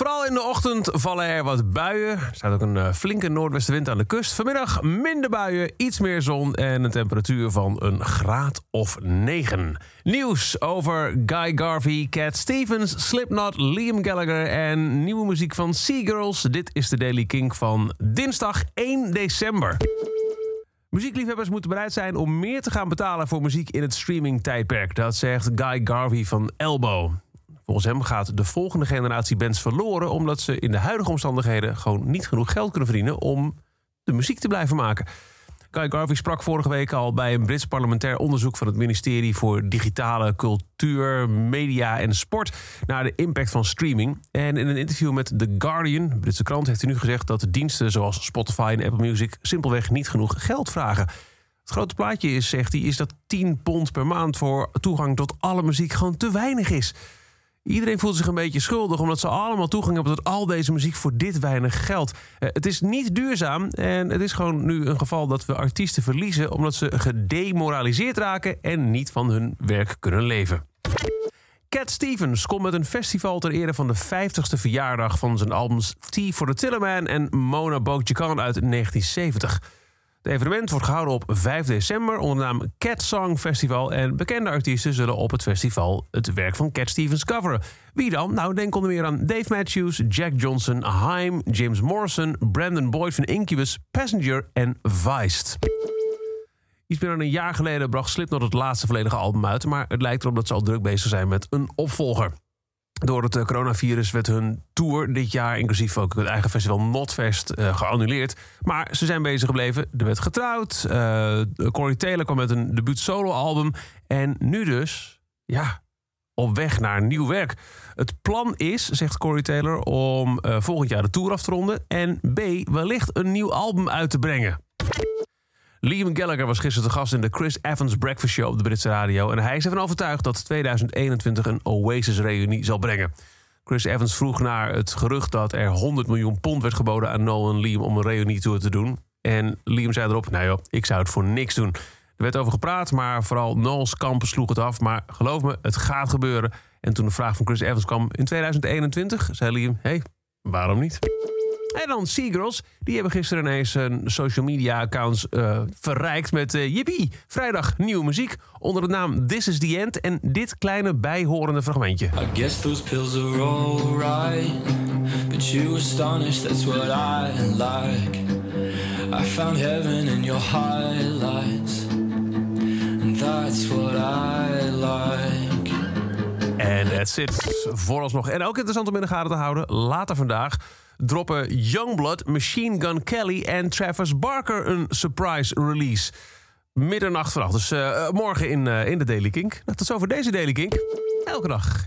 Vooral in de ochtend vallen er wat buien. Er staat ook een uh, flinke noordwestenwind aan de kust. Vanmiddag minder buien, iets meer zon en een temperatuur van een graad of 9. Nieuws over Guy Garvey, Cat Stevens, Slipknot, Liam Gallagher en nieuwe muziek van Seagirls. Dit is de Daily Kink van dinsdag 1 december. Muziekliefhebbers moeten bereid zijn om meer te gaan betalen voor muziek in het streaming-tijdperk. Dat zegt Guy Garvey van Elbow. Volgens hem gaat de volgende generatie bands verloren omdat ze in de huidige omstandigheden gewoon niet genoeg geld kunnen verdienen om de muziek te blijven maken. Guy Garvey sprak vorige week al bij een Brits parlementair onderzoek van het ministerie voor Digitale Cultuur, Media en Sport naar de impact van streaming. En in een interview met The Guardian, Britse krant, heeft hij nu gezegd dat de diensten zoals Spotify en Apple Music simpelweg niet genoeg geld vragen. Het grote plaatje is, zegt hij, is dat 10 pond per maand voor toegang tot alle muziek gewoon te weinig is. Iedereen voelt zich een beetje schuldig omdat ze allemaal toegang hebben tot al deze muziek voor dit weinig geld. Eh, het is niet duurzaam en het is gewoon nu een geval dat we artiesten verliezen omdat ze gedemoraliseerd raken en niet van hun werk kunnen leven. Cat Stevens komt met een festival ter ere van de 50ste verjaardag van zijn albums Tea for the Tillerman en Mona Bojakan uit 1970. Het evenement wordt gehouden op 5 december onder de naam Cat Song Festival. En bekende artiesten zullen op het festival het werk van Cat Stevens coveren. Wie dan? Nou, denk onder meer aan Dave Matthews, Jack Johnson, Haim, James Morrison, Brandon Boyd van Incubus, Passenger en Vice. Iets meer dan een jaar geleden bracht Slipknot het laatste volledige album uit. Maar het lijkt erop dat ze al druk bezig zijn met een opvolger. Door het eh, coronavirus werd hun tour dit jaar, inclusief ook het eigen festival Notfest, uh, geannuleerd. Maar ze zijn bezig gebleven. Er werd getrouwd. Uh, Corey Taylor kwam met een debuut soloalbum. En nu dus, ja, op weg naar nieuw werk. Het plan is, zegt Corey Taylor, om volgend jaar de tour af te ronden. En B, wellicht een nieuw album uit te brengen. Liam Gallagher was gisteren te gast in de Chris Evans Breakfast Show op de Britse radio. En hij is ervan overtuigd dat 2021 een Oasis-reunie zal brengen. Chris Evans vroeg naar het gerucht dat er 100 miljoen pond werd geboden aan Noel en Liam om een reunie-tour te doen. En Liam zei erop: Nou joh, ik zou het voor niks doen. Er werd over gepraat, maar vooral Noel's kamp sloeg het af. Maar geloof me, het gaat gebeuren. En toen de vraag van Chris Evans kwam in 2021, zei Liam: Hé, hey, waarom niet? En dan Seagirls. Die hebben gisteren ineens een social media accounts uh, verrijkt met uh. Vrijdag nieuwe muziek onder de naam This is the End. En dit kleine bijhorende fragmentje. I guess those pills are alright. But you astonished, that's what I like. I found heaven in your highlights. And that's what I like. That's it. Vooralsnog. En ook interessant om in de gaten te houden. Later vandaag droppen Youngblood, Machine Gun Kelly en Travis Barker een surprise release. Middernacht vanaf. Dus uh, morgen in, uh, in de Daily Kink. Nou, tot zover deze Daily Kink. Elke dag.